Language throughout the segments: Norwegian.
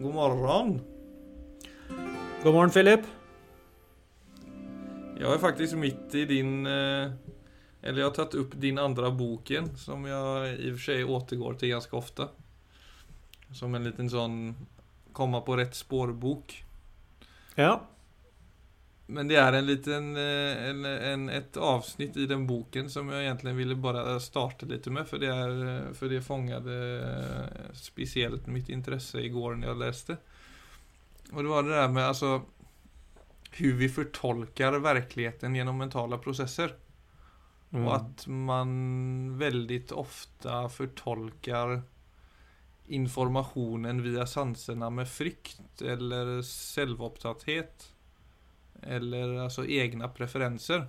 God morgon. God morgen, Philip. Jag är faktiskt mitt i din... Eh, eller jag har tagit upp din andra boken som jag i och för sig återgår till ganska ofta. Som en liten sån komma på rätt spårbok. Ja. Men det är en liten, eh, en, en, ett avsnitt i den boken som jag egentligen ville bara starta lite med för det, är, eh, för det fångade eh, speciellt mitt intresse igår när jag läste. Och det var det där med alltså hur vi förtolkar verkligheten genom mentala processer. Mm. Och att man väldigt ofta förtolkar informationen via sanserna med frykt eller självupptatthet. Eller alltså egna preferenser.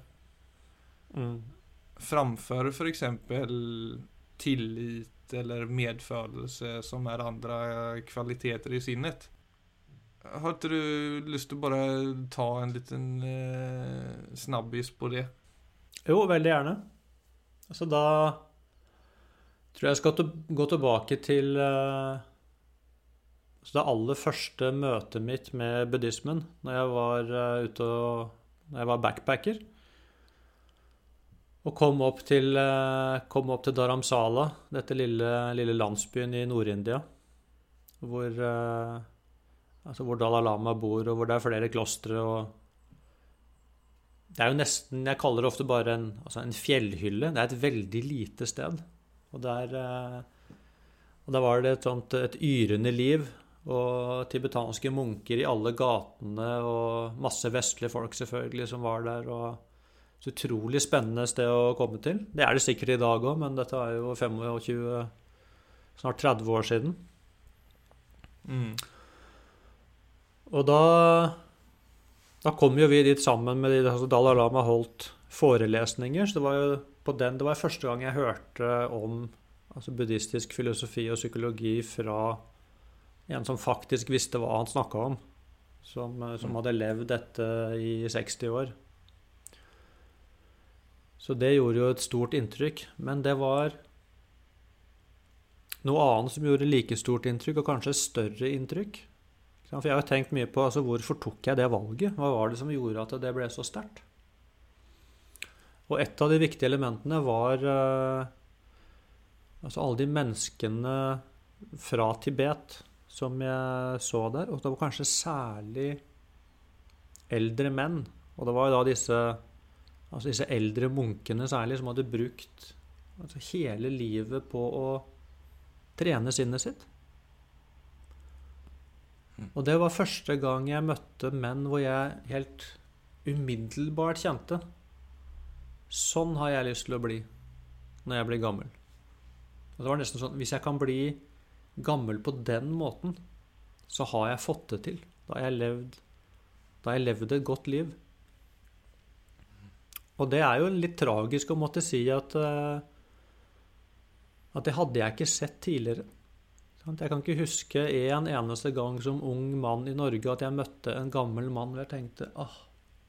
Mm. Framför för exempel tillit eller medfølelse som er andre kvaliteter i sinnet. Har ikke du lyst til å bare ta en liten eh, snabbis på det? Jo, veldig gjerne. Altså da tror jeg jeg skal gå tilbake til eh, altså det aller første møtet mitt med buddhismen når jeg var eh, ute og når jeg var backpacker. Og kom opp til, eh, kom opp til Dharamsala, dette lille, lille landsbyen i Nord-India, hvor, eh, altså hvor Dalai Lama bor, og hvor det er flere klostre. og det er jo nesten Jeg kaller det ofte bare en, altså en fjellhylle. Det er et veldig lite sted. Og der, og der var det et sånt et yrende liv. Og tibetanske munker i alle gatene, og masse vestlige folk selvfølgelig som var der. og et utrolig spennende sted å komme til. Det er det sikkert i dag òg, men dette er jo 25, snart 30 år siden. Mm. Og da Da kom jo vi dit sammen med de, altså Dalai Lama holdt forelesninger. Så det var jo på den, det var første gang jeg hørte om altså buddhistisk filosofi og psykologi fra en som faktisk visste hva han snakka om. Som, som hadde levd dette i 60 år. Så det gjorde jo et stort inntrykk. Men det var noe annet som gjorde like stort inntrykk, og kanskje større inntrykk. For jeg har jo tenkt mye på altså, hvorfor tok jeg det valget? Hva var det som gjorde at det ble så sterkt? Og et av de viktige elementene var eh, altså alle de menneskene fra Tibet som jeg så der. Og det var kanskje særlig eldre menn. Og det var jo da disse, altså disse eldre munkene særlig som hadde brukt altså hele livet på å trene sinnet sitt. Og det var første gang jeg møtte menn hvor jeg helt umiddelbart kjente Sånn har jeg lyst til å bli når jeg blir gammel. Og det var nesten sånn Hvis jeg kan bli gammel på den måten, så har jeg fått det til. Da har jeg levd, da har jeg levd et godt liv. Og det er jo litt tragisk å måtte si at eh, at det hadde jeg ikke sett tidligere. Jeg kan ikke huske en eneste gang som ung mann i Norge at jeg møtte en gammel mann hvor jeg tenkte ah,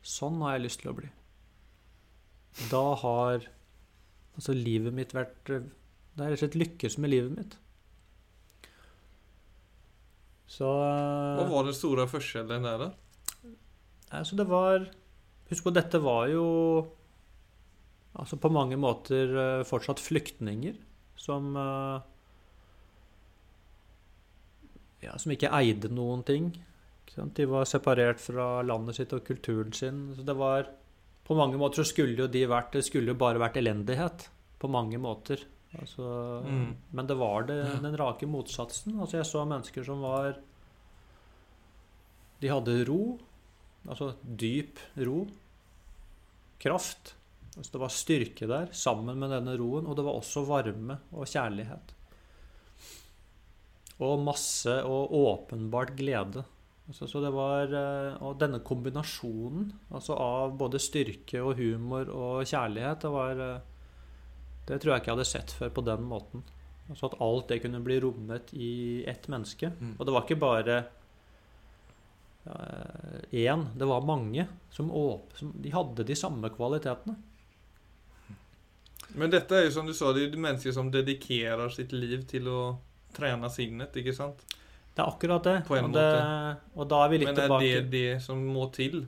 sånn har jeg lyst til å bli. Da har altså livet mitt vært Det har rett og slett lykkes med livet mitt. Så Hva var den store forskjellen der, da? Altså, det var Husk på, dette var jo altså på mange måter eh, fortsatt flyktninger som eh, ja, som ikke eide noen ting. De var separert fra landet sitt og kulturen sin. Så det var På mange måter så skulle jo de vært Det skulle jo bare vært elendighet. På mange måter. Altså, Mm. Men det var det, den rake motsatsen. Altså jeg så mennesker som var De hadde ro. Altså dyp ro. Kraft. Altså det var styrke der sammen med denne roen, og det var også varme og kjærlighet. Og masse og åpenbart glede. Altså, så det var, eh, og denne kombinasjonen altså av både styrke og humor og kjærlighet, det var eh, Det tror jeg ikke jeg hadde sett før på den måten. Altså At alt det kunne bli rommet i ett menneske. Mm. Og det var ikke bare én, det var mange som, åp som De hadde de samme kvalitetene. Men dette er jo som du sa, det er jo mennesker som dedikerer sitt liv til å trene sinnet, ikke sant? Det er akkurat det. På en og, det og da er vi litt tilbake Men er tilbake det det som må til?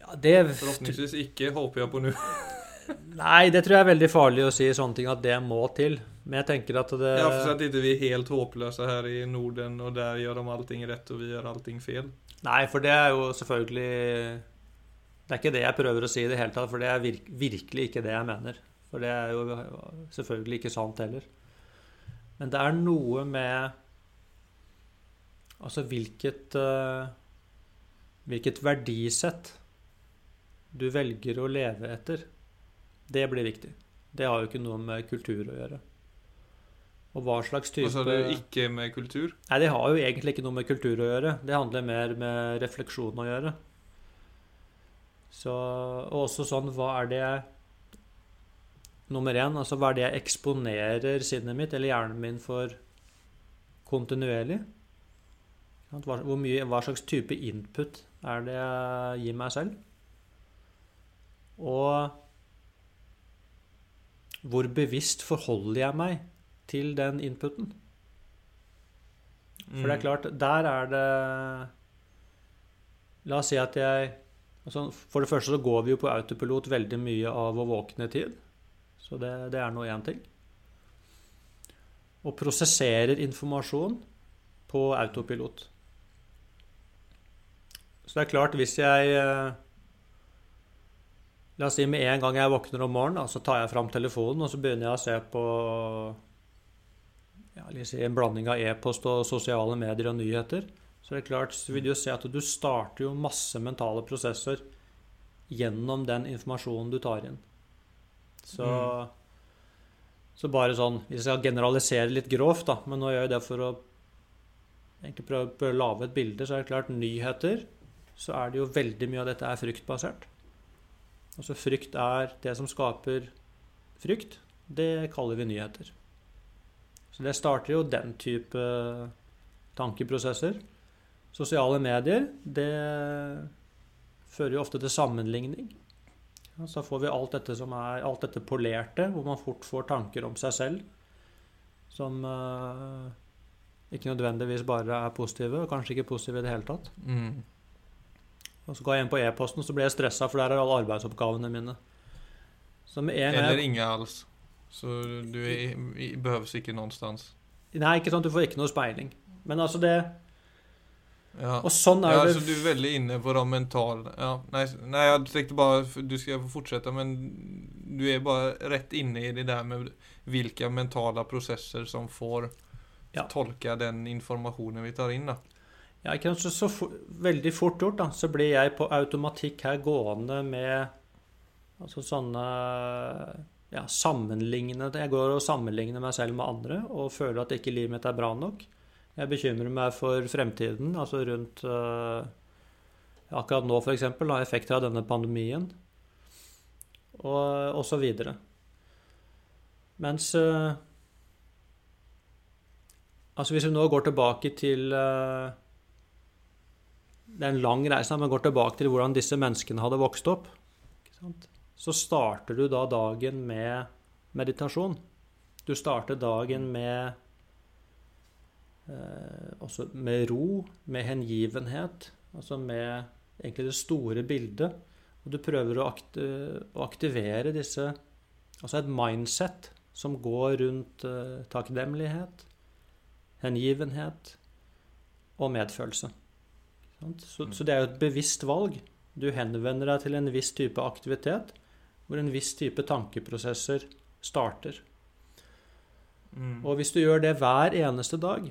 ja, det, Forhåpentligvis ikke, håper jeg på nå. Nei, det tror jeg er veldig farlig å si sånne ting at det må til. Men jeg tenker at det Ja, for at ikke vi er helt håpløse her i Norden, og der gjør de allting rett, og vi gjør allting feil. Nei, for det er jo selvfølgelig Det er ikke det jeg prøver å si i det hele tatt, for det er virk, virkelig ikke det jeg mener. For det er jo selvfølgelig ikke sant heller. Men det er noe med Altså hvilket uh, Hvilket verdisett du velger å leve etter. Det blir viktig. Det har jo ikke noe med kultur å gjøre. Og hva slags type Og så er det ikke med kultur. Nei, det har jo egentlig ikke noe med kultur å gjøre. Det handler mer med refleksjon å gjøre. Så, og også sånn Hva er det jeg Nummer én, altså hva er det jeg eksponerer sinnet mitt eller hjernen min for kontinuerlig? Hvor mye, hva slags type input er det jeg gir meg selv? Og hvor bevisst forholder jeg meg til den inputen? For det er klart, der er det La oss si at jeg altså For det første så går vi jo på autopilot veldig mye av å våkne tid. Så det, det er nå én ting. Og prosesserer informasjon på autopilot. Så det er klart, hvis jeg eh, La oss si med en gang jeg våkner om morgenen, så tar jeg fram telefonen og så begynner jeg å se på ja, si en blanding av e-post og sosiale medier og nyheter. Så det er klart, så vil du jo se at du starter jo masse mentale prosesser gjennom den informasjonen du tar inn. Så, mm. så bare sånn Hvis jeg skal generalisere litt grovt, da, men nå gjør jeg det for å egentlig prøve, prøve å lage et bilde, så er det klart nyheter så er det jo veldig mye av dette er fryktbasert. Altså frykt er det som skaper frykt. Det kaller vi nyheter. Så det starter jo den type tankeprosesser. Sosiale medier, det fører jo ofte til sammenligning. Så så får vi alt dette som er alt dette polerte, hvor man fort får tanker om seg selv som uh, ikke nødvendigvis bare er positive, og kanskje ikke positive i det hele tatt. Mm. Og så går jeg inn på e-posten, så blir jeg stressa, for der er alle arbeidsoppgavene mine. Eller ingen alls. Så du er, behøves ikke noenstans. Nei, ikke sant, du får ikke noe speiling. Men altså, det Ja. Og sånn er ja, det så du er veldig inne på de mentale ja, nei, nei, jeg tenkte bare Du skal få fortsette, men du er bare rett inne i det der med hvilke mentale prosesser som får Ja. tolke den informasjonen vi tar inn. da. Ja, ikke så, så for, veldig fort gjort, da, så blir jeg på automatikk her gående med altså sånne ja, sammenlignende Jeg går og sammenligner meg selv med andre og føler at ikke livet mitt er bra nok. Jeg bekymrer meg for fremtiden, altså rundt uh, akkurat nå f.eks. effekter av denne pandemien, og, og så videre. Mens uh, Altså hvis vi nå går tilbake til uh, Det er en lang reise, men går tilbake til hvordan disse menneskene hadde vokst opp. Så starter du da dagen med meditasjon. Du starter dagen med eh, også med ro, med hengivenhet, altså med egentlig det store bildet. Og du prøver å, akti å aktivere disse Altså et mindset som går rundt eh, takknemlighet, hengivenhet og medfølelse. Så, så, det er jo et bevisst valg. Du henvender deg til en viss type aktivitet hvor en viss type tankeprosesser starter. Mm. Og hvis du gjør det hver eneste dag,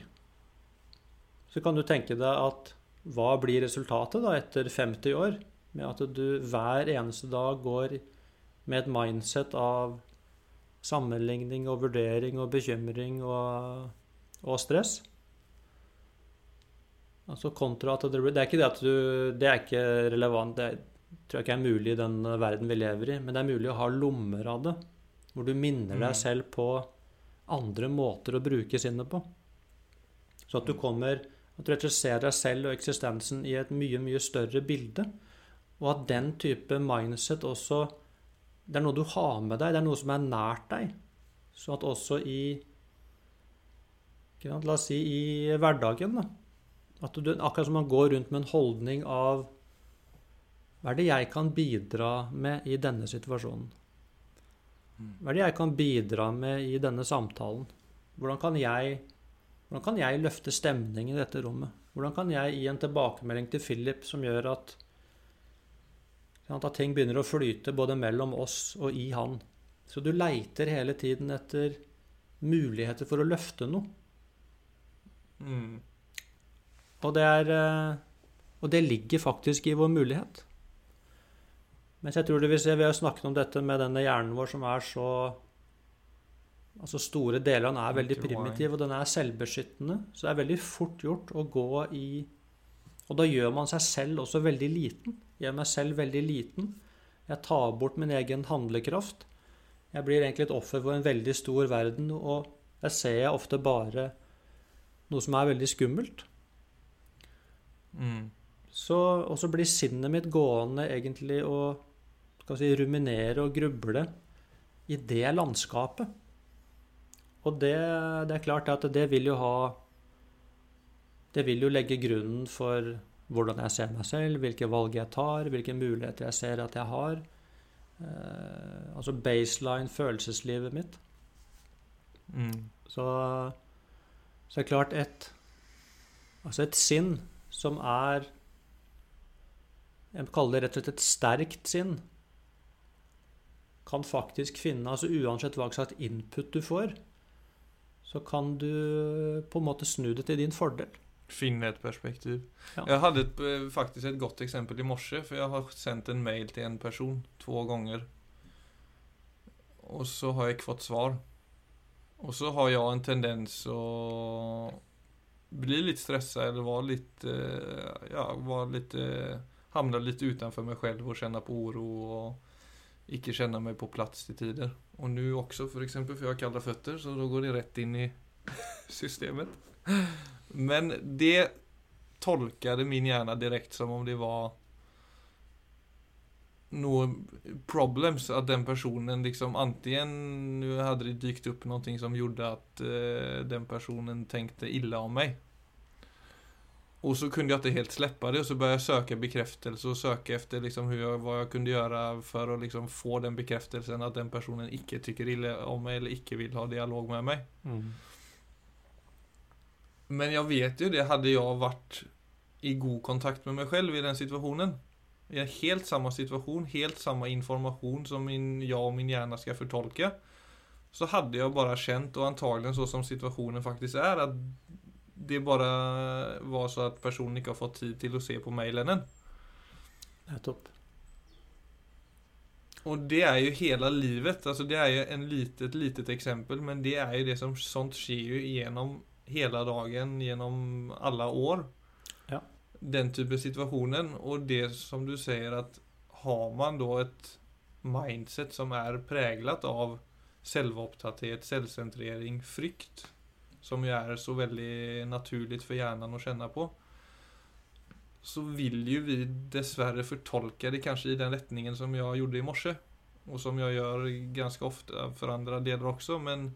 så kan du tenke deg at hva blir resultatet da etter 50 år? Med at du hver eneste dag går med et mindset av sammenligning og vurdering og bekymring og, og stress. Altså kontra at det, det er ikke det at du Det er ikke relevant. Det tror jeg ikke er mulig i den verden vi lever i. Men det er mulig å ha lommer av det. Hvor du minner deg selv på andre måter å bruke sinnet på. Så at du kommer At du rett og slett ser deg selv og eksistensen i et mye, mye større bilde. Og at den type mindset også Det er noe du har med deg. Det er noe som er nært deg. Så at også i? La oss si i hverdagen, da. At du, akkurat som man går rundt med en holdning av Hva er det jeg kan bidra med i denne situasjonen? Hva er det jeg kan bidra med i denne samtalen? Hvordan kan jeg, hvordan kan jeg løfte stemningen i dette rommet? Hvordan kan jeg gi en tilbakemelding til Philip som gjør at, at ting begynner å flyte både mellom oss og i han? Så du leiter hele tiden etter muligheter for å løfte noe. Mm. Og det, er, eh, og det ligger faktisk i vår mulighet. Mens jeg tror det vil se, Vi har snakket om dette med denne hjernen vår som er så altså Store deler av den er veldig primitiv, og den er selvbeskyttende. Så det er veldig fort gjort å gå i Og da gjør man seg selv også veldig liten. Gjør meg selv veldig liten. Jeg tar bort min egen handlekraft. Jeg blir egentlig et offer for en veldig stor verden, og der ser jeg ofte bare noe som er veldig skummelt. Mm. Så, og så blir sinnet mitt gående egentlig og si, ruminere og gruble i det landskapet. Og det, det er klart at det vil jo ha Det vil jo legge grunnen for hvordan jeg ser meg selv, hvilke valg jeg tar, hvilke muligheter jeg ser at jeg har. Eh, altså baseline følelseslivet mitt. Mm. Så, så er det klart et Altså et sinn som er Jeg kaller det rett og slett et sterkt sinn. Kan faktisk finne altså Uansett hva slags input du får, så kan du på en måte snu det til din fordel. Finne et perspektiv. Ja. Jeg hadde et, eh, faktisk et godt eksempel i morse, for jeg har sendt en mail til en person to ganger. Og så har jeg ikke fått svar. Og så har jeg en tendens å bli litt stressa eller være litt eh, Ja, var litt eh, lite utanför mig selv og kjenne på oro og ikke kjenne meg på plass til tider. Og nu også, for eksempel, for jeg har kalla føtter, så da går det rett inn i systemet. Men det tolkade min hjärna direkt som om det var noen problems. At den personen liksom antingen hadde det dykt opp noe som gjorde at uh, den personen tenkte ille om meg. Og så kunne jeg ikke helt slippe det og så började jeg søke bekreftelse og søke efter liksom jeg, jag, vad jag kunde göra för liksom få den bekreftelsen at den personen ikke tykker ille om meg eller ikke vil ha dialog med meg. Men jeg vet jo det, hadde jeg vært i god kontakt med meg selv i den situasjonen, i en helt samme situasjon, helt samme informasjon som min, jeg og min hjerne skal fortolke, så hadde jeg bare kjent, og antagelig så som situasjonen faktisk er, at det bare var så at personen ikke har fått tid til å se på mailen än. Nettopp. Og det er jo hele livet. Altså det er jo en litet, litet eksempel, men det er jo det som sånt skjer jo gjennom hele dagen, gjennom alle år. Den type situasjonen. Og det som du sier, at har man da et mindset som er preget av selvopptatthet, selvsentrering, frykt, som jo er så veldig naturlig for hjernen å kjenne på, så vil jo vi dessverre fortolke det kanskje i den retningen som jeg gjorde i morse. Og som jeg gjør ganske ofte for andre deler også, men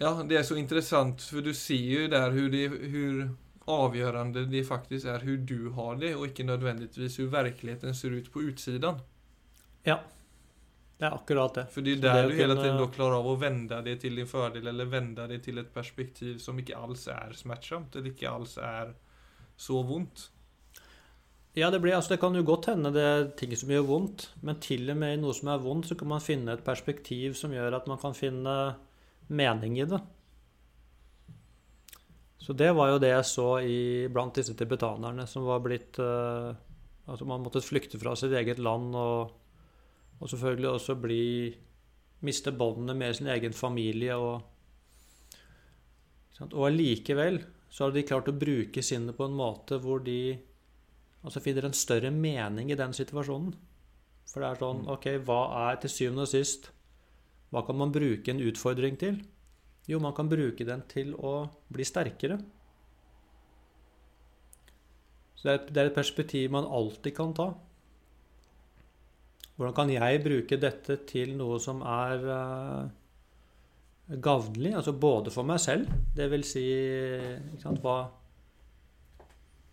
ja, det er så interessant, for du ser jo der hvor, det, hvor avgjørende det faktisk er hvor du har det, og ikke nødvendigvis hvor virkeligheten ser ut på utsiden. Ja. Det er akkurat det. For det er der det du hele tiden da klarer av å vende det til din fordel, eller vende det til et perspektiv som ikke alls er smertsomt, eller ikke alls er så vondt. Ja, det, blir, altså det kan jo godt hende det er ting som gjør vondt, men til og med i noe som er vondt, så kan man finne et perspektiv som gjør at man kan finne mening i det. Så det var jo det jeg så i, blant disse tibetanerne som var blitt uh, Altså man måtte flykte fra sitt eget land og, og selvfølgelig også bli Miste båndene med sin egen familie og? Og allikevel så har de klart å bruke sinnet på en måte hvor de altså finner en større mening i den situasjonen. For det er sånn Mm. OK, hva er til syvende og sist Hva kan man bruke en utfordring til? Jo, man kan bruke den til å bli sterkere. Så det er, et perspektiv man alltid kan ta. Hvordan kan jeg bruke dette til noe som er eh, gavnlig, altså både for meg selv, det vil si sant, hva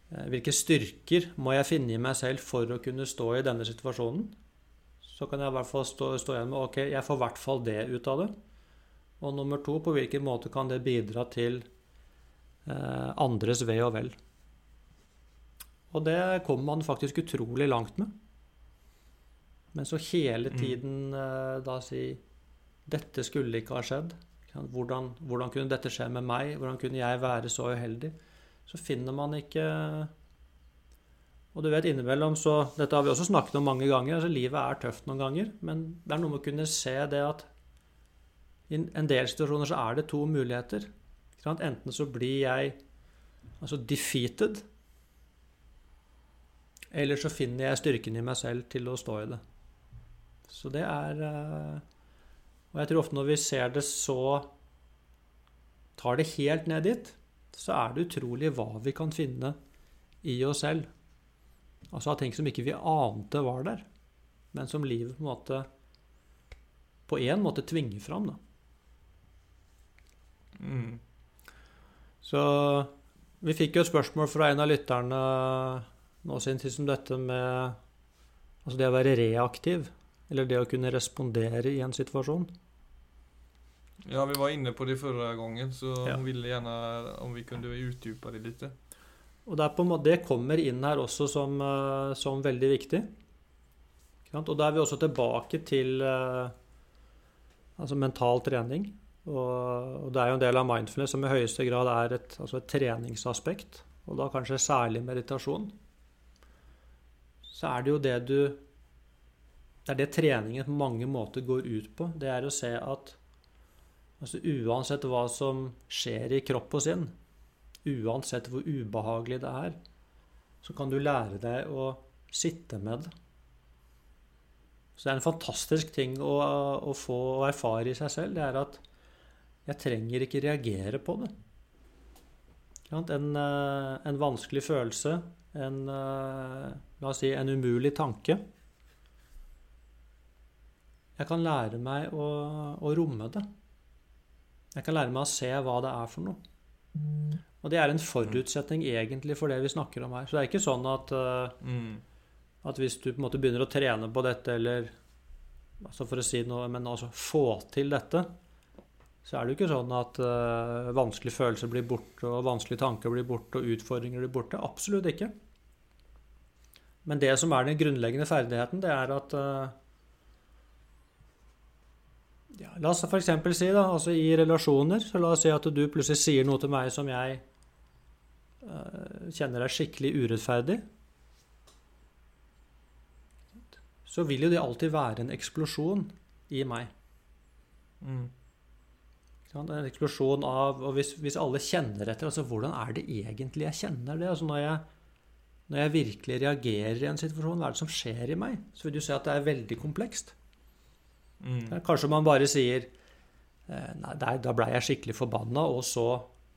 eh, Hvilke styrker må jeg finne i meg selv for å kunne stå i denne situasjonen? Så kan jeg i hvert fall stå, stå igjen med ok, jeg får i hvert fall det ut av det. Og nummer to, på hvilken måte kan det bidra til eh, andres ve og vel? Og det kommer man faktisk utrolig langt med. Men så hele tiden eh, da si dette skulle ikke ha skjedd. Hvordan, hvordan, kunne dette skje med meg? Hvordan kunne jeg være så uheldig? Så finner man ikke Og du vet, innimellom så Dette har vi også snakket om mange ganger. altså Livet er tøft noen ganger. Men det er noe med å kunne se det at i en del situasjoner så er det to muligheter. Enten så blir jeg altså defeated, eller så finner jeg styrken i meg selv til å stå i det. Så det er eh, Og jeg tror ofte når vi ser det så Tar det helt ned dit, så er det utrolig hva vi kan finne i oss selv. Altså av ting som ikke vi ante var der, men som livet på en måte på en måte tvinger fram. da. Mm. Så vi fikk jo et spørsmål fra en av lytterne nå sin tid som dette med altså det å være reaktiv. Eller det å kunne respondere i en situasjon. Ja, vi var inne på det forrige gangen, så Ja. hun ville gjerne om vi kunne utdype det litt. Og det, måte, det kommer inn her også som, eh, som veldig viktig. Og da er vi også tilbake til eh, altså mental trening. Og, og det er jo en del av mindfulness som i høyeste grad er et, altså et treningsaspekt. Og da kanskje særlig meditasjon. Så er det jo det du Det er det treningen på mange måter går ut på. Det er å se at altså uansett hva som skjer i kropp og sinn, uansett hvor ubehagelig det er, så kan du lære deg å sitte med det. Så det er en fantastisk ting å, å få å erfare i seg selv. Det er at jeg trenger ikke reagere på det. En, eh, en vanskelig følelse, en, eh, la oss si, en umulig tanke. Jeg kan lære meg å, å romme det. Jeg kan lære meg å se hva det er for noe. Og det er en forutsetning egentlig for det vi snakker om her. Så det er ikke sånn at, eh, Mm. at hvis du på en måte begynner å trene på dette, eller altså for å si noe, men altså få til dette, så er det jo ikke sånn at uh, vanskelige følelser blir borte, og vanskelige tanker blir borte, og utfordringer blir borte. Absolutt ikke. Men det som er den grunnleggende ferdigheten, det er at uh, ja, La oss f.eks. si da, altså i relasjoner, så la oss si at du plutselig sier noe til meg som jeg uh, kjenner er skikkelig urettferdig. Så vil jo det alltid være en eksplosjon i meg. Mm. En eksplosjon av Og hvis, hvis alle kjenner etter, altså hvordan er det egentlig jeg kjenner det? Altså når jeg, når jeg virkelig reagerer i en situasjon, hva er det som skjer i meg? Så vil du se at det er veldig komplekst. Mm. Kanskje man bare sier eh, Nei, der, da blei jeg skikkelig forbanna, og så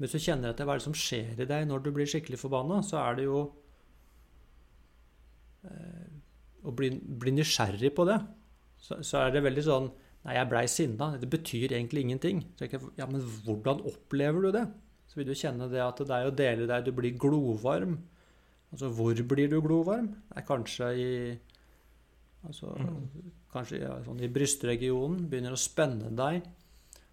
Hvis du kjenner etter hva er det som skjer i deg når du blir skikkelig forbanna, så er det jo eh, Å bli, bli nysgjerrig på det. Så, så er det veldig sånn Nei, jeg blei sinna. Det betyr egentlig ingenting. Så jeg, ja, Men hvordan opplever du det? Så vil du kjenne det at det er å dele deg, du blir glovarm. Altså hvor blir du glovarm? Det er kanskje i Altså kanskje ja, sånn i brystregionen. Begynner å spenne deg.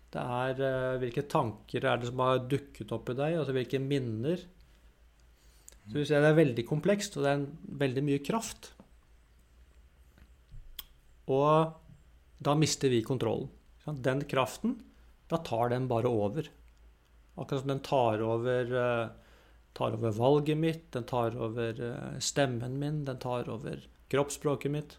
Det er uh, hvilke tanker er det som har dukket opp i deg? Altså hvilke minner? Så du ser Det er veldig komplekst, og det er en, veldig mye kraft. Og da mister vi kontrollen. Den kraften, da tar den bare over. Akkurat som den tar over, eh, tar over valget mitt, den tar over eh, stemmen min, den tar over kroppsspråket mitt.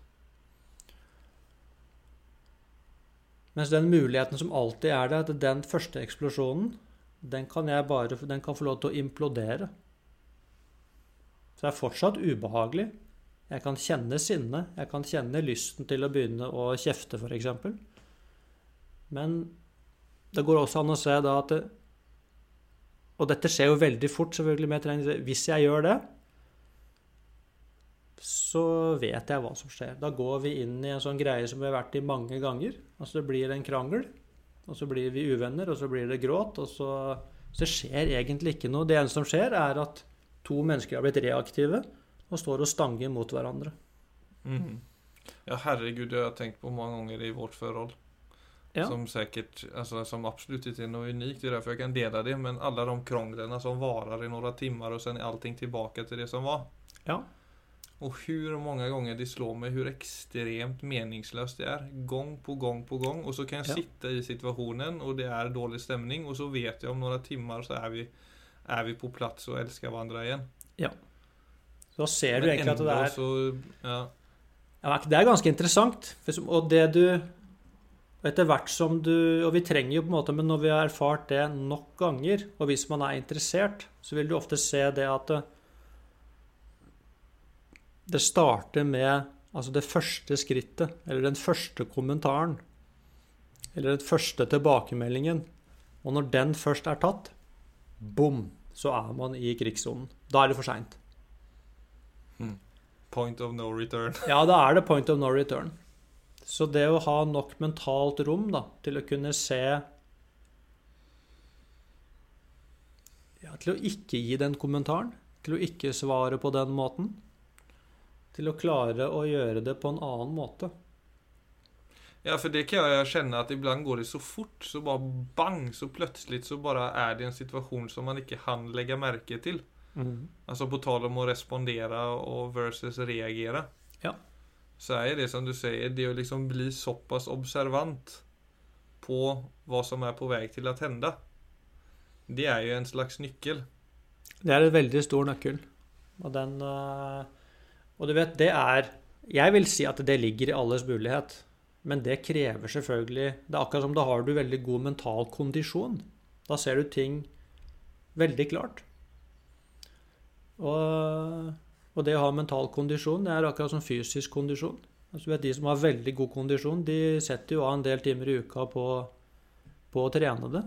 Mens den muligheten som alltid er der, at den første eksplosjonen, den kan jeg bare den kan få lov til å implodere. Så det er fortsatt ubehagelig. Jeg kan kjenne sinne. Jeg kan kjenne lysten til å begynne å kjefte, f.eks. Men det går også an å se da at det, Og dette skjer jo veldig fort, selvfølgelig, med trening. Hvis jeg gjør det, så vet jeg hva som skjer. Da går vi inn i en sånn greie som vi har vært i mange ganger. Altså det blir en krangel, og så blir vi uvenner, og så blir det gråt, og så, så skjer egentlig ikke noe. Det eneste som skjer, er at to mennesker har blitt reaktive og står og stanger mot hverandre. Mm. Ja, herregud, det har jeg tenkt på mange ganger i vårt forhold. Ja. Som säkert, alltså som absolut inte är något unikt. Det är därför jag kan dela det. Men alla de krånglerna som varar i några timmar och sen är allting tillbaka till det som var. Ja. Och hur många gånger det slår mig hur extremt meningslöst det är. Gång på gång på gång. Och så kan jag Ja. sitta i situationen och det är dålig stämning. Och så vet jag om några timmar så är vi, är vi på plats och älskar varandra igen. Så ser du egentlig at det er så, ja. Ja, det er ganske interessant. Og det du Etter hvert som du Og vi trenger jo på en måte Men når vi har erfart det nok ganger, og hvis man er interessert, så vil du ofte se det at det, det starter med altså det første skrittet, eller den første kommentaren, eller den første tilbakemeldingen. Og når den først er tatt, bom, så er man i krigssonen. Da er det for seint. Point of no return. Ja, da er det point of no return. Så det å ha nok mentalt rom da, til å kunne se ja, Til å ikke gi den kommentaren, til å ikke svare på den måten. Til å klare å gjøre det på en annen måte. Ja, for det kan jeg kjenne at ibland går det så fort, så bare bang, så plutselig så bare er det en situasjon som man ikke kan legge merke märke till. Alltså på tal om att respondera och versus reagera. Ja. Så är det som du säger, det att liksom bli så pass observant på vad som är på väg till att hända. Det är ju en slags nyckel. Det er en veldig stor nøkkel. Og den øh, Og du vet, det er Jeg vil si at det ligger i alles mulighet. Men det krever selvfølgelig Det er akkurat som da har du veldig god mental kondisjon. Da ser du ting veldig klart. Og, og det å ha mental kondisjon, det er akkurat som fysisk kondisjon. Altså, vet, de som har veldig god kondisjon, de setter jo av en del timer i uka på, på å trene det.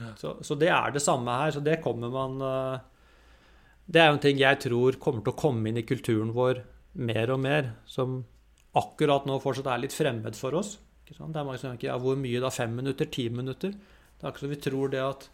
Ja. Så, så det er det samme her. Så det kommer man eh, Det er jo en ting jeg tror kommer til å komme inn i kulturen vår mer og mer, som akkurat nå fortsatt er litt fremmed for oss. Det er mange som tenker ja, hvor mye da? Fem minutter? Ti minutter? Det er akkurat som vi tror det at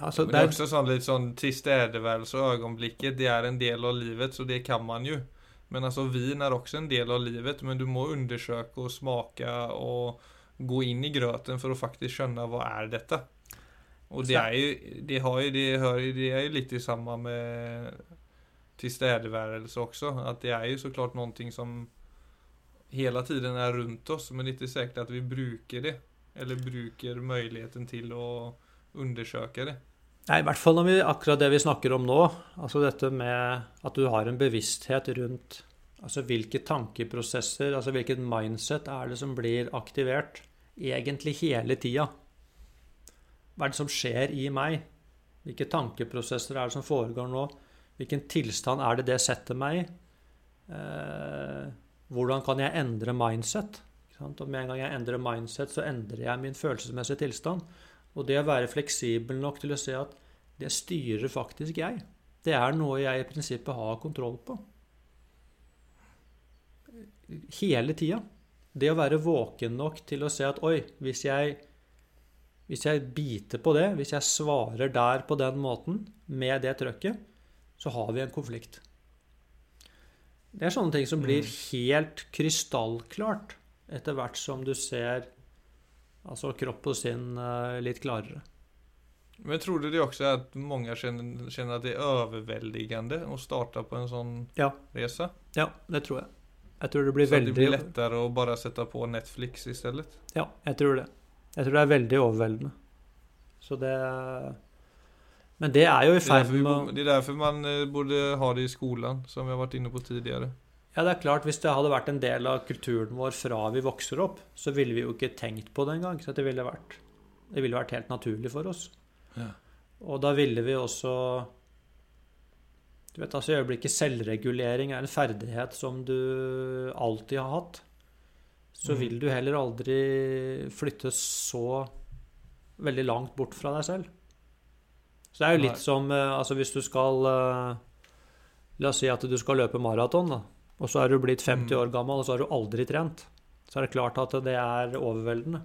ja, Men det är er, också sån lite sån tillstädevärelse och ögonblicket. Det är en del av livet så det kan man ju. Men alltså vin är också en del av livet men du må undersöka och smaka och gå in i gröten för att faktiskt känna vad är detta. Och det er är ju, det har ju, det hör ju, det är ju lite samma med tilstedeværelse också. Att det är ju såklart någonting som hela tiden är runt oss men det är inte säkert att vi brukar det. Eller brukar möjligheten till att undersöka det. Nei, i hvert fall om vi, akkurat det vi snakker om nå. Altså dette med at du har en bevissthet rundt altså hvilke tankeprosesser, altså hvilket mindset er det som blir aktivert egentlig hele tida. Hva er det som skjer i meg? Hvilke tankeprosesser er det som foregår nå? Hvilken tilstand er det det setter meg i? Eh, hvordan kan jeg endre mindset? Og med en gang jeg endrer mindset, så endrer jeg min følelsesmessige tilstand. Og det å være fleksibel nok til å se at det styrer faktisk jeg. Det er noe jeg i prinsippet har kontroll på. Hele tida. Det å være våken nok til å se at oi, hvis jeg, hvis jeg biter på det, hvis jeg svarer der på den måten, med det trøkket, så har vi en konflikt. Det er sånne ting som blir helt krystallklart etter hvert som du ser altså kropp og sinn eh, litt klarere. Men tror du det også er at mange kjenner at det er overveldende å starte på en sånn Ja. resa? Ja, det tror jeg. Jeg tror det blir Så att det blir lettere å bare sette på Netflix i stedet? Ja, jeg tror det. Jeg tror det er veldig overveldende. Så det Men det er jo i ferd med å det er derfor man burde borde ha det i skolen, som vi har vært inne på tidigare. Ja, det er klart, hvis det hadde vært en del av kulturen vår fra vi vokser opp, så ville vi jo ikke tenkt på det engang. Så det ville vært Det ville vært helt naturlig for oss. Ja. Og da ville vi også Du vet, altså i øyeblikket selvregulering er en ferdighet som du alltid har hatt. Så mm. vil du heller aldri flytte så veldig langt bort fra deg selv. Så det er jo litt som eh, Altså hvis du skal eh, La oss si at du skal løpe maraton, da. Og så er du blitt 50 Mm. år gammel, og så har du aldri trent. så er det klart at det er overveldende.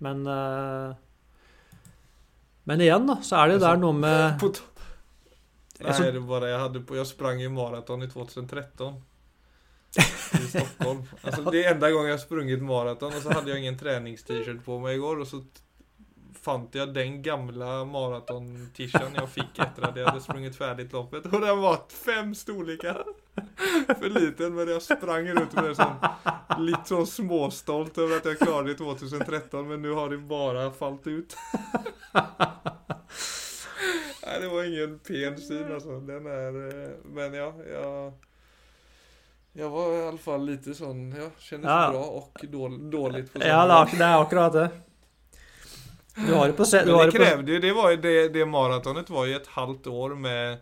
Men eh, Men igjen, da, så er det der noe med Nei, det er bara jag hade på, jeg sprang i maraton i 2013. I Stockholm. Alltså det er enda gang jeg har sprunget maraton og så hadde jeg ingen treningst-t-shirt på meg i går. Og så fant jeg den gamle maraton-t-shirten jeg fikk etter at jeg hadde sprunget ferdig løpet, og den var fem storlekar för liten men jag sprang runt med det litt sånn så småstolt over at jeg klarte det i 2013 men nå har det bare falt ut. Nei, det var ingen pen syn altså. Den är, eh, men ja, jeg jeg var i alle fall litt sånn ja, kjennes Ja. bra og dårlig, på Ja, det er, er akkurat det. Du har det på se... Du Men har det krevde på, det var det, det maratonet var jo et halvt år med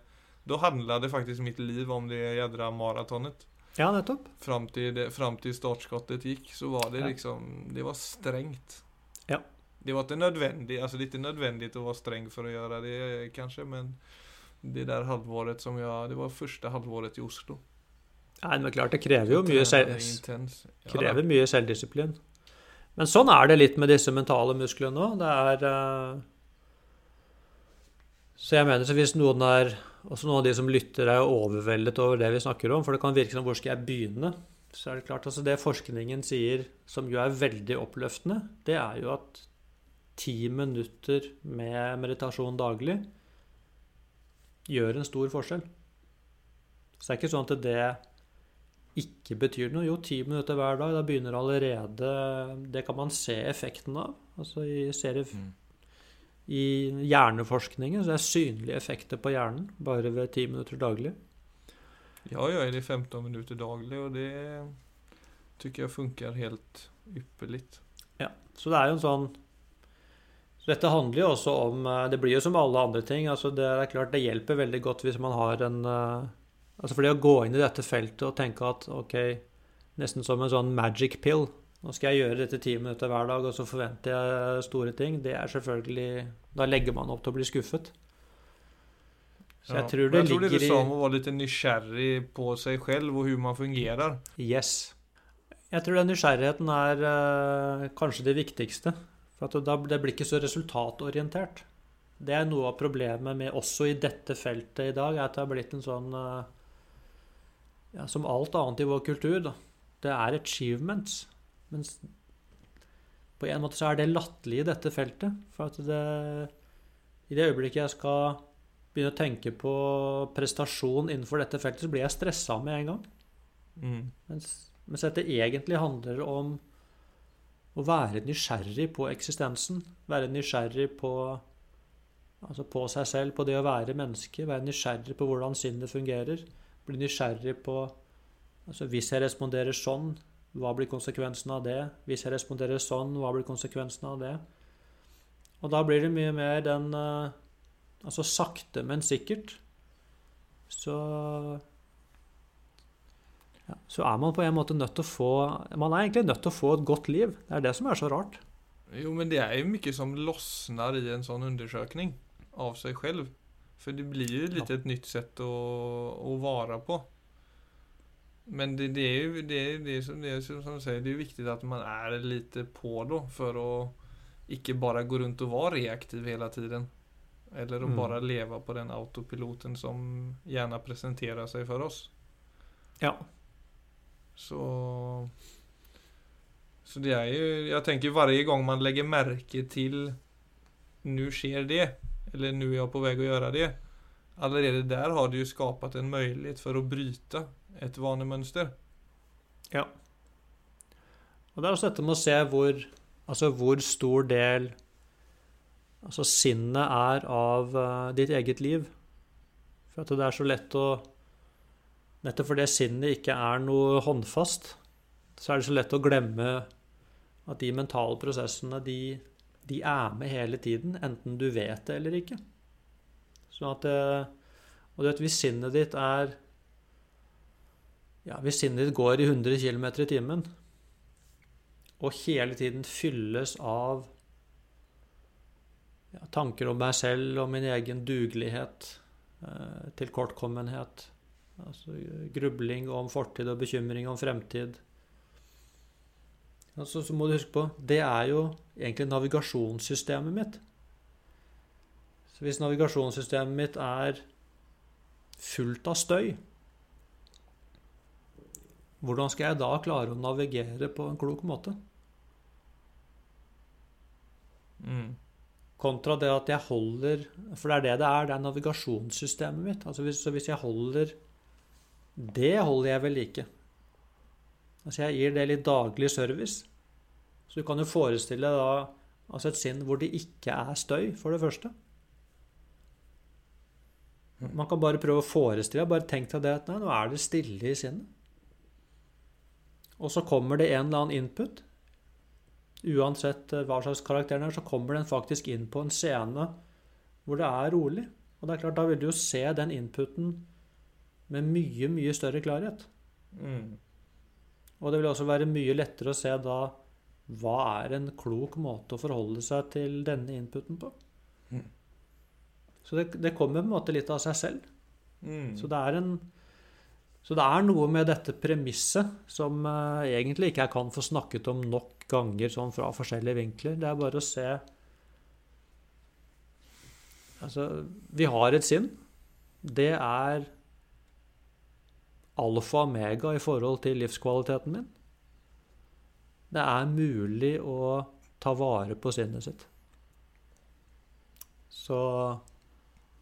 Då handlade faktiskt mitt liv om det jädra maratonet ja, nettopp. Fram till, det, fram till startskottet gick så var det Ja. liksom Det var strängt Ja. Det var inte nödvändigt, alltså inte nödvändigt att vara sträng för att göra det kanske men Det där halvåret som jag, det var första halvåret i Oslo Nei, men klart, det krever jo mye, selv. Ja, krever mye selvdisiplin. Men sånn er det litt med disse mentale musklene òg. Det er uh... Så jeg mener, så hvis noen er Også noen av de som lytter, er overveldet over det vi snakker om, for det kan virke som hvor skal jeg begynne? Så er det klart, altså Det forskningen sier, som jo er veldig oppløftende, det er jo at ti minutter med meditasjon daglig gjør en stor forskjell. Så det er ikke sånn at det ikke betyr noe. Jo, ti minutter hver dag, da begynner allerede Det kan man se effekten av. Altså i, ser det Mm. I hjerneforskningen, så det er synlige effekter på hjernen bare ved ti minutter daglig. Jag gör det 15 minutter daglig, og det syns jeg funker helt ypperligt. Ja, så det er jo en sånn Dette handler jo også om eh, Det blir jo som alle andre ting. altså Det er klart det hjelper veldig godt hvis man har en eh, altså For det å gå inn i dette feltet og tenke at ok, nesten som en sånn magic pill Nå skal jeg gjøre dette ti minutter hver dag, og så forventer jeg store ting. Det er selvfølgelig Da legger man opp til å bli skuffet. Så jeg Ja. tror det jeg tror det ligger du sa i om å være litt nysgjerrig på seg selv og hvordan man fungerer. Yes. Jeg tror den nysgjerrigheten er uh, kanskje det viktigste. For at da, det blir ikke så resultatorientert. Det er noe av problemet med også i dette feltet i dag, er at det har blitt en sånn uh, ja, Som alt annet i vår kultur, da. Det er achievements. Mens på en måte så er det latterlig i dette feltet. For at det I det øyeblikket jeg skal begynne å tenke på prestasjon innenfor dette feltet, så blir jeg stressa med en gang. Mm. Mens, mens dette egentlig handler om å være nysgjerrig på eksistensen. Være nysgjerrig på, altså på seg selv, på det å være menneske. Være nysgjerrig på hvordan sinnet fungerer. Bli nysgjerrig på altså Hvis jeg responderer sånn, hva blir konsekvensen av det? Hvis jeg responderer sånn, hva blir konsekvensen av det? Og da blir det mye mer den eh, Altså sakte, men sikkert. Så ja, så er man på en måte nødt til å få Man er egentlig nødt til å få et godt liv. Det er det som er så rart. Jo men det er jo mye som lossnar i en sånn undersøkning av seg selv. For det blir jo litt ja. et nytt sett å, å være på. Men det, det är ju det, är, det, är som, det är som du säger, det är viktigt att man är lite på då för att inte bara gå runt och vara reaktiv hela tiden. Eller att Mm. bara leva på den autopiloten som gärna presenterar sig för oss. Ja. Så Så det är ju, jag tänker varje gång man lägger märke till Nu sker det Eller nu är jag på väg att göra det Allerede där har det ju skapat en möjlighet för att bryta ett Ja. Og det er også dette med å se hvor, altså hvor stor del altså sinnet er av uh, ditt eget liv. For at det er så lett å Nettopp fordi sinnet ikke er noe håndfast, så er det så lett å glemme at de mentale prosessene, de, de er med hele tiden, enten du vet det eller ikke. Sånn at eh, Og du vet, hvis sinnet ditt er Ja, hvis sinnet ditt går i 100 km i timen, og hele tiden fylles av ja, tanker om meg selv og min egen dugelighet, eh, tilkortkommenhet, altså grubling om fortid og bekymring om fremtid, Så, så må du huske på Det er jo egentlig navigasjonssystemet mitt. Så hvis navigasjonssystemet mitt er fullt av støy, hvordan skal jeg da klare å navigere på en klok måte? Mm. Kontra det at jeg holder For det er det det er. Det er navigasjonssystemet mitt. Altså hvis, så hvis jeg holder Det holder jeg ved like. Altså jeg gir det litt daglig service. Så du kan jo forestille deg da altså et sinn hvor det ikke er støy, for det første. Man kan bare prøve å forestille bare tenk deg det at nei, nå er det stille i sinnet. Og så kommer det en eller annen input. Uansett eh, hva slags karakter den er, så kommer den faktisk inn på en scene hvor det er rolig. Og det er klart, da vil du jo se den inputen med mye, mye større klarhet. Mm. Og det vil også være mye lettere å se da hva er en klok måte å forholde seg til denne inputen på. Mm. Så det, det kommer på en måte litt av seg selv. Mm. Så det er en så det er noe med dette premisset som uh, egentlig ikke jeg kan få snakket om nok ganger sånn fra forskjellige vinkler. Det er bare å se Altså, vi har et sinn. Det er alfa og omega i forhold til livskvaliteten min. Det er mulig å ta vare på sinnet sitt. Så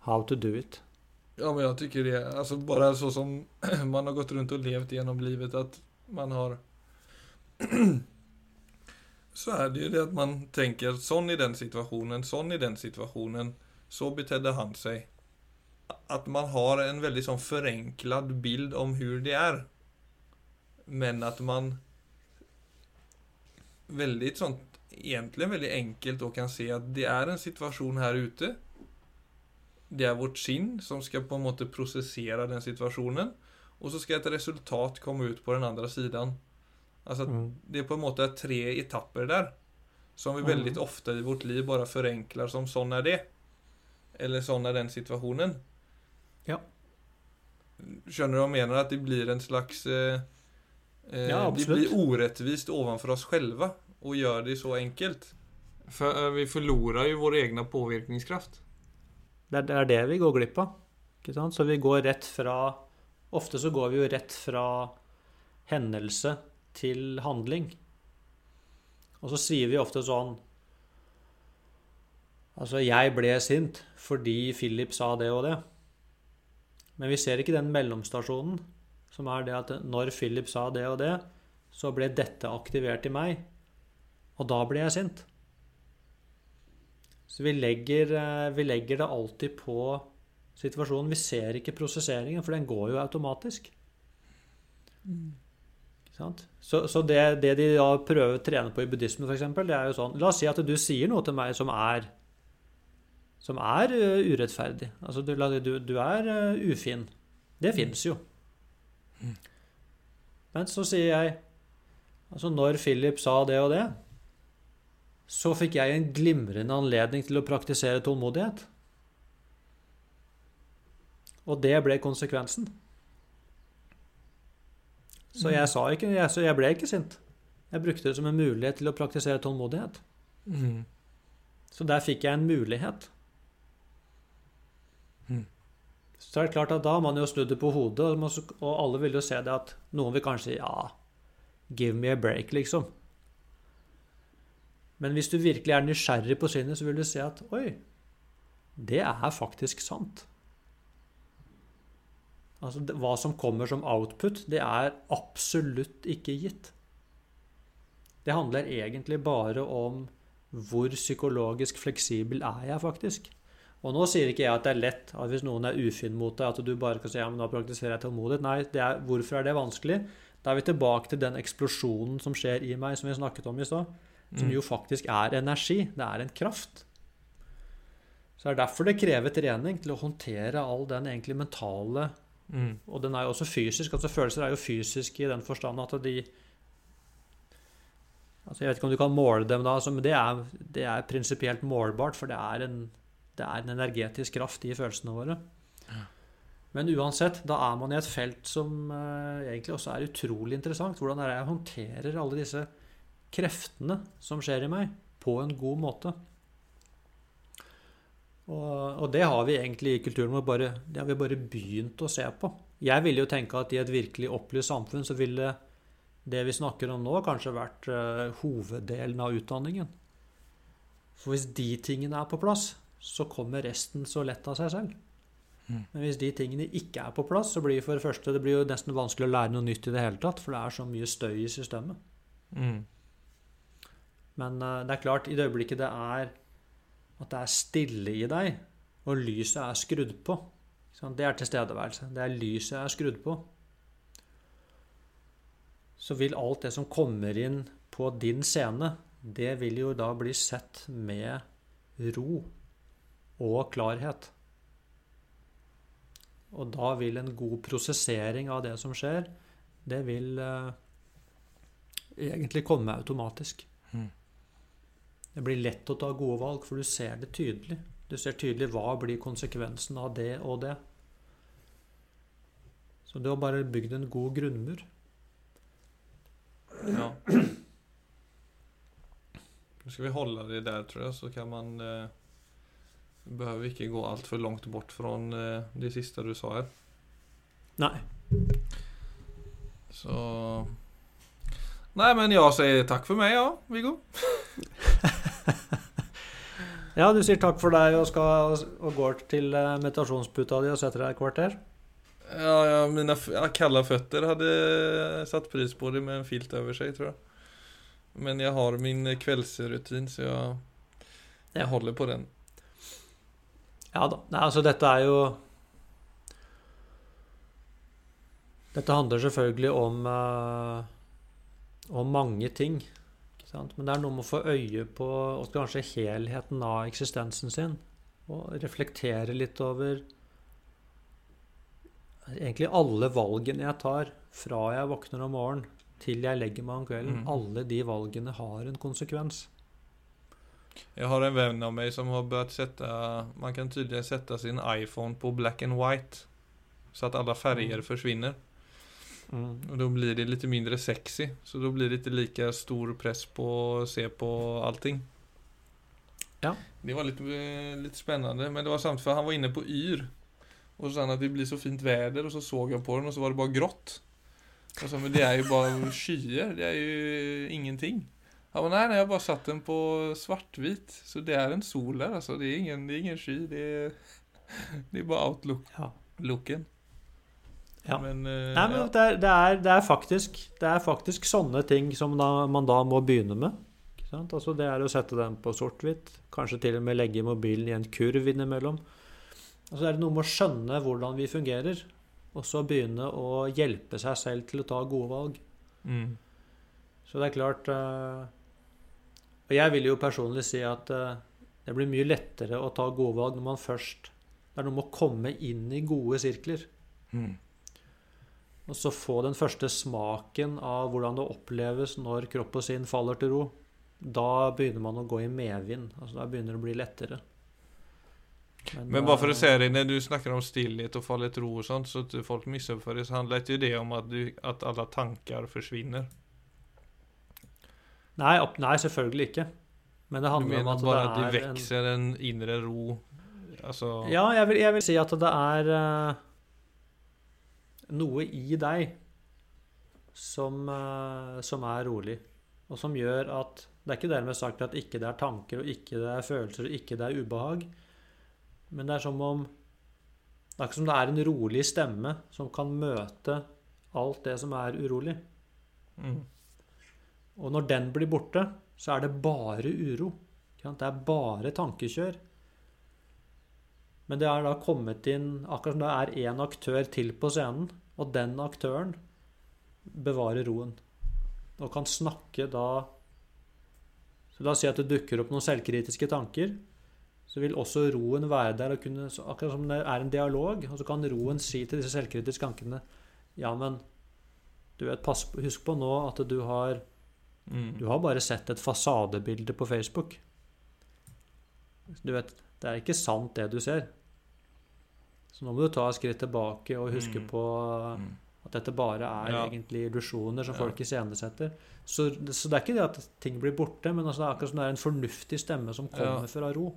how to do it. Ja, men jag tycker det, alltså bara så som man har gått runt och levt genom livet att man har så är det ju det att man tänker sån i den situationen, sån i den situationen, så betedde han sig. Att man har en väldigt sån förenklad bild om hur det är. Men att man väldigt sånt, egentligen väldigt enkelt då kan se att det är en situation här ute det er vårt sinn som skal på en måte prosessere den situasjonen. Og så skal et resultat komme ut på den andre siden. Altså Mm. Det er på en måte tre etapper der. Som vi Mm. veldig ofte i vårt liv bare forenkler som 'sånn er det'. Eller 'sånn er den situasjonen'. Ja. Skjønner du hva jeg mener? At det blir en slags eh, eh, Ja, Det blir urettvist ovanfor oss själva å gjøre det så enkelt. For vi forlorer jo vår egen påvirkningskraft. Det er, det vi går glipp av. Ikke sant? Så vi går rett fra Ofte så går vi jo rett fra hendelse til handling. Og så sier vi ofte sånn Altså, jeg ble sint fordi Philip sa det og det. Men vi ser ikke den mellomstasjonen, som er det at når Philip sa det og det, så ble dette aktivert i meg, og da ble jeg sint. Så vi legger, eh, vi legger det alltid på situasjonen. Vi ser ikke prosesseringen, for den går jo automatisk. Mm. sant? Så, så det, det de da prøver å trene på i buddhisme, f.eks., det er jo sånn La oss si at du sier noe til meg som er som er uh, urettferdig. Altså, du, du, du er uh, ufin. Det fins jo. Men så sier jeg Altså, når Philip sa det og det, så fikk jeg en glimrende anledning til å praktisere tålmodighet. Og det ble konsekvensen. Så jeg sa ikke jeg, Så jeg ble ikke sint. Jeg brukte det som en mulighet til å praktisere tålmodighet. Så der fikk jeg en mulighet. Mm. Så er det klart at da har man jo snudd det på hodet, og alle vil jo se det at noen vil kanskje si ja, give me a break, liksom. Men hvis du virkelig er nysgjerrig på sinnet, så vil du se at oi, det er faktisk sant. Altså, hva som kommer som output, det er absolutt ikke gitt. Det handler egentlig bare om hvor psykologisk fleksibel er jeg faktisk. Og nå sier ikke jeg at det er lett at hvis noen er ufin mot deg, at du bare kan si ja, men da praktiserer jeg tålmodighet. Nei, er, hvorfor er det vanskelig? Da er vi tilbake til den eksplosjonen som skjer i meg, som vi snakket om i stad. Som jo faktisk er energi. Det er en kraft. Så det er derfor det krever trening til å håndtere all den egentlig mentale Mm. Og den er jo også fysisk. altså Følelser er jo fysiske i den forstand at de altså Jeg vet ikke om du kan måle dem, da, altså, men det er, det er prinsipielt målbart, for det er, en, det er en energetisk kraft i følelsene våre. Men uansett, da er man i et felt som eh, egentlig også er utrolig interessant. Hvordan er det jeg håndterer alle disse kreftene som skjer i meg, på en god måte. Og, og det har vi egentlig i kulturen vår bare, det har vi bare begynt å se på. Jeg ville jo tenke at i et virkelig opplyst samfunn så ville det vi snakker om nå, kanskje vært uh, hoveddelen av utdanningen. For hvis de tingene er på plass, så kommer resten så lett av seg selv. Mm. Men hvis de tingene ikke er på plass, så blir for det første det blir jo nesten vanskelig å lære noe nytt i det hele tatt, for det er så mye støy i systemet. Mm. Men uh, det er klart, i det øyeblikket det er at det er stille i deg, og lyset er skrudd på Det er tilstedeværelse. Det er lyset er skrudd på. Så vil alt det som kommer inn på din scene, det vil jo da bli sett med ro og klarhet. Og da vil en god prosessering av det som skjer, det vil uh, egentlig komme automatisk. Mm. Det blir lett å ta gode valg, for du ser det tydelig. Du ser tydelig hva blir konsekvensen av det og det. Så du har bare bygd en god grunnmur. Ja. Nå skal vi holde det der, tror jeg, så kan man eh, Behøver ikke gå altfor langt bort fra eh, det siste du sa her. Nei. Så Nei, men jeg sier takk for meg, ja, Viggo. ja, du sier takk for deg og, skal, og går til eh, meditasjonsputa di og setter deg et kvarter? Ja, ja mine kalde føtter hadde satt pris på det med en filt over seg, tror jeg. Men jeg har min kveldsrutin, så jeg, jeg holder på den. Ja da. Nei, altså, dette er jo Dette handler selvfølgelig om uh, om mange ting. Men det er noe med å få øye på og kanskje helheten av eksistensen sin. Og reflektere litt over egentlig alle valgene jeg tar fra jeg våkner om morgenen til jeg legger meg om kvelden. Mm. Alle de valgene har en konsekvens. Jeg har en venn av meg som har begynt sette Man kan tydeligvis sette sin iPhone på black and white, så at alle farger mm. forsvinner. Mm. Och då blir det litt mindre sexy. Så da blir det ikke like stor press på å se på allting. Ja. Det var litt, lite spännande. Men det var samt for han var inne på Yr. Og så sa han at det blir så fint väder. Og så såg jag på den, og så var det bare grått. Og så, men det er jo bare skyer. Det er jo ingenting. Han var nei, nej, jeg bare satt den på svart-hvit. Så det er en sol där alltså. Det er ingen, det är ingen sky. Det er, det är bare outlook-looken. Ja. Ja. Men, uh, Nei, men det, er, det, er, det, er faktisk, det, er, faktisk, sånne ting som da, man da må begynne med. Altså det er å sette den på sort-hvitt. Kanskje til og med legge mobilen i en kurv innimellom. Altså det er noe med å skjønne hvordan vi fungerer, og så begynne å hjelpe seg selv til å ta gode valg. Mm. Så det er klart uh, Og jeg vil jo personlig si at uh, det blir mye lettere å ta gode valg når man først Det er noe med å komme inn i gode sirkler. Mm. Og så få den første smaken av hvordan det oppleves når kropp og sinn faller til ro. Da begynner man å gå i medvind. Altså, da begynner det å bli lettere. Men, Men bare for å se det, når du snakker om stillhet og falle til ro, og sånt, så at folk misoppfører, så handler ikke det om at, du, at alle tanker forsvinner? Nei, opp, nei, selvfølgelig ikke. Men det handler om at det er Du mener bare at det vokser en, en indre ro? Altså Ja, jeg vil, jeg vil, si at det er uh, noe i deg som, eh, som, er rolig, og som gjør at Det er ikke dermed sagt at ikke det er tanker, og ikke det er følelser, og ikke det er ubehag. Men det er som om Det er ikke som det er en rolig stemme som kan møte alt det som er urolig. Mm. Og når den blir borte, så er det bare uro. Det er bare tankekjør. Men det er da kommet inn Akkurat som det er én aktør til på scenen, og den aktøren bevarer roen. Og kan snakke da Så La oss si at det dukker opp noen selvkritiske tanker. Så vil også roen være der, og kunne, akkurat som det er en dialog. Og så kan roen si til disse selvkritiske tankene Ja, men du vet, pass, husk på nå at du har mm. Du har bare sett et fasadebilde på Facebook. Du vet, det er ikke sant, det du ser. Så nå må du ta et skritt tilbake og huske mm. på mm. At dette bare er Ja. egentlig illusjoner som Ja. folk iscenesetter. Så, så det er ikke det at ting blir borte, men altså det er akkurat som det er en fornuftig stemme som kommer Ja. fra ro.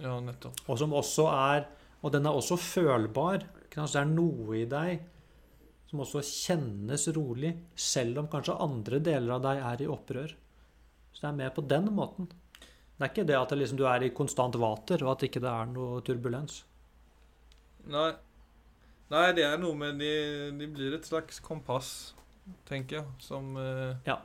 Ja, nettopp. Og som også er Og den er også følbar. Det er noe i deg som også kjennes rolig, selv om kanskje andre deler av deg er i opprør. Så det er mer på den måten. Det er ikke det at det liksom, du er i konstant vater, og at ikke det er noe turbulens. Nei. Nei, det er noe med det de blir et slags kompass, tenker jeg, som eh, Ja.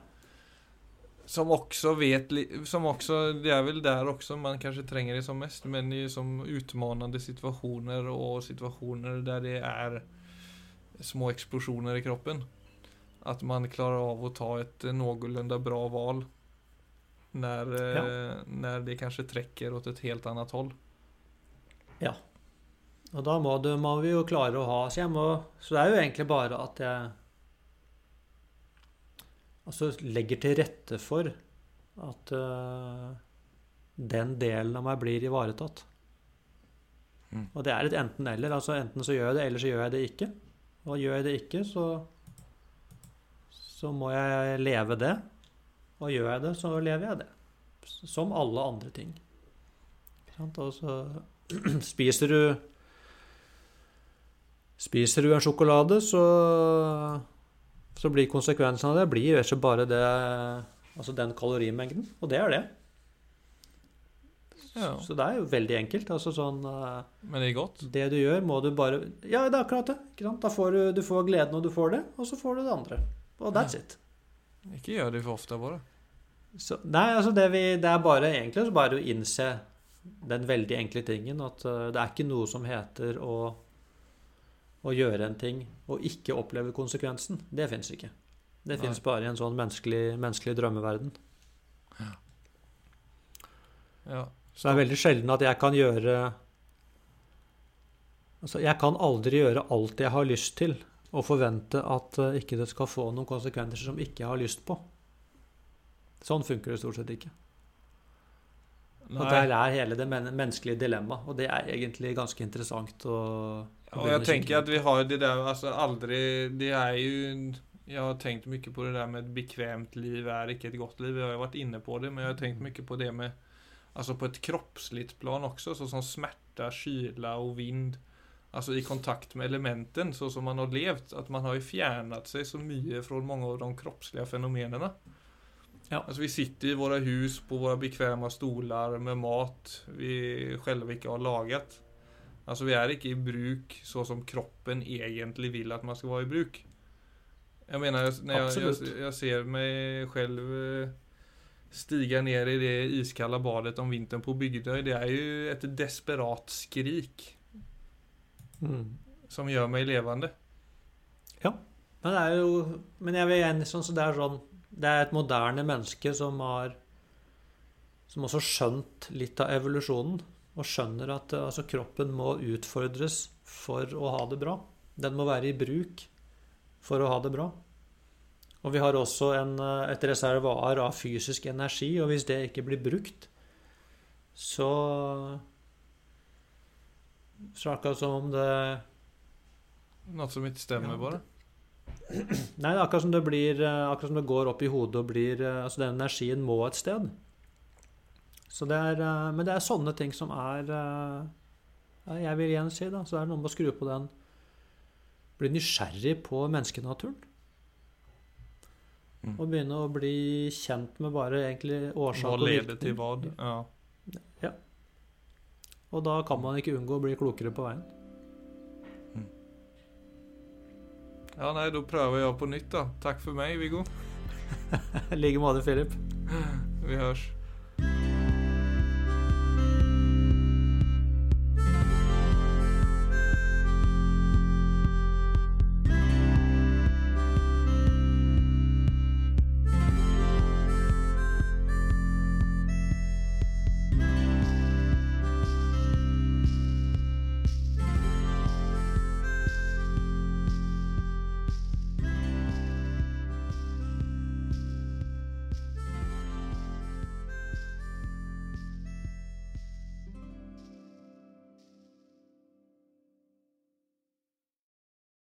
Som også vet Som også Det er vel der også man kanskje trenger det som mest, men i som utmanende situasjoner og situasjoner der det er små eksplosjoner i kroppen. At man klarer av å ta et noenlunde bra valg når, ja. när det kanskje trekker åt et helt annet hold. Og da må, du, må vi jo klare å ha Så, må, så det er jo egentlig bare at jeg altså legger til rette for at uh, den delen av meg blir ivaretatt. Mm. Og det er et enten-eller. altså Enten så gjør jeg det, eller så gjør jeg det ikke. Og gjør jeg det ikke, så så må jeg leve det. Og gjør jeg det, så lever jeg det. Som alle andre ting. Og så spiser du Spiser du en sjokolade, så, så blir konsekvensen av det blir ikke og bare det Altså den kalorimengden. Og det er det. Ja. Så det er jo veldig enkelt. Altså sånn eh, Men det er godt. Det du gjør, må du bare Ja, det er akkurat det. Da får du, du får gleden når du får det, og så får du det andre. Og that's it. Ikke gjør det for ofte, bare. Så, nei, altså det, vi, det er bare egentlig så bare å innse den veldig enkle tingen at eh, det er ikke noe som heter å, å gjøre en ting og ikke oppleve konsekvensen. Det fins ikke. Det fins bare i en sånn menneskelig, menneskelig drømmeverden. Ja. Så det er veldig sjelden at jeg kan gjøre Altså, jeg kan aldri gjøre alt jeg har lyst til, og forvente at eh, ikke det skal få noen konsekvenser som ikke jeg har lyst på. Sånn funker det stort sett ikke. Og der er hele det men menneskelige dilemmaet, og det er egentlig ganske interessant å, å Og jeg tenker att vi har det der altså aldri det er jo Jeg har tenkt mye på det der med et bekvemt liv er ikke et godt liv. Jeg har jo vært inne på det, men jeg har tenkt mye på det med, Altså på et kroppslig plan også, sånn som smerte, kyla og vind. Alltså i kontakt med elementen, så som man har levt, att man har ju fjärnat sig så mycket från många av de kroppsliga fenomenerna. Ja. Alltså vi sitter i våra hus på våra bekväma stolar med mat vi själva inte har lagat. Altså vi er ikke i bruk så som kroppen egentlig vil at man skal være i bruk. Jeg mener, jeg, Absolutt. jeg, jeg ser meg selv stige stiga ned i det iskalla badet om vinteren på Bygdøy, det er jo et desperat skrik Mm. som gjør meg levende. Ja. Men det er jo Men jeg vil igjen sånn så det er sånn Det er et moderne menneske som har Som også skjønt litt av evolusjonen. Og skjønner at eh, altså, kroppen må utfordres for å ha det bra. Den må være i bruk for å ha det bra. Og vi har også en, eh, et reservoar av fysisk energi, og hvis det ikke blir brukt, så Akkurat som om det Noe som ikke stemmer, Ja, bare. Nei, det er akkurat som det blir eh, Akkurat som det går opp i hodet og blir eh, Altså den energien må et sted. Så det er eh, Men det er sånne ting som er Jeg vil igjen si, da, så det er noe med å skru på den Bli nysgjerrig på menneskenaturen. Mm. Og begynne å bli kjent med bare egentlig årsak Hva og leder til hva? hva? Ja. Og da kan man ikke unngå å bli klokere på veien. ja, nei, da prøver jeg på nytt, da. Takk for meg, Viggo. I like måte, Philip. Vi hørs.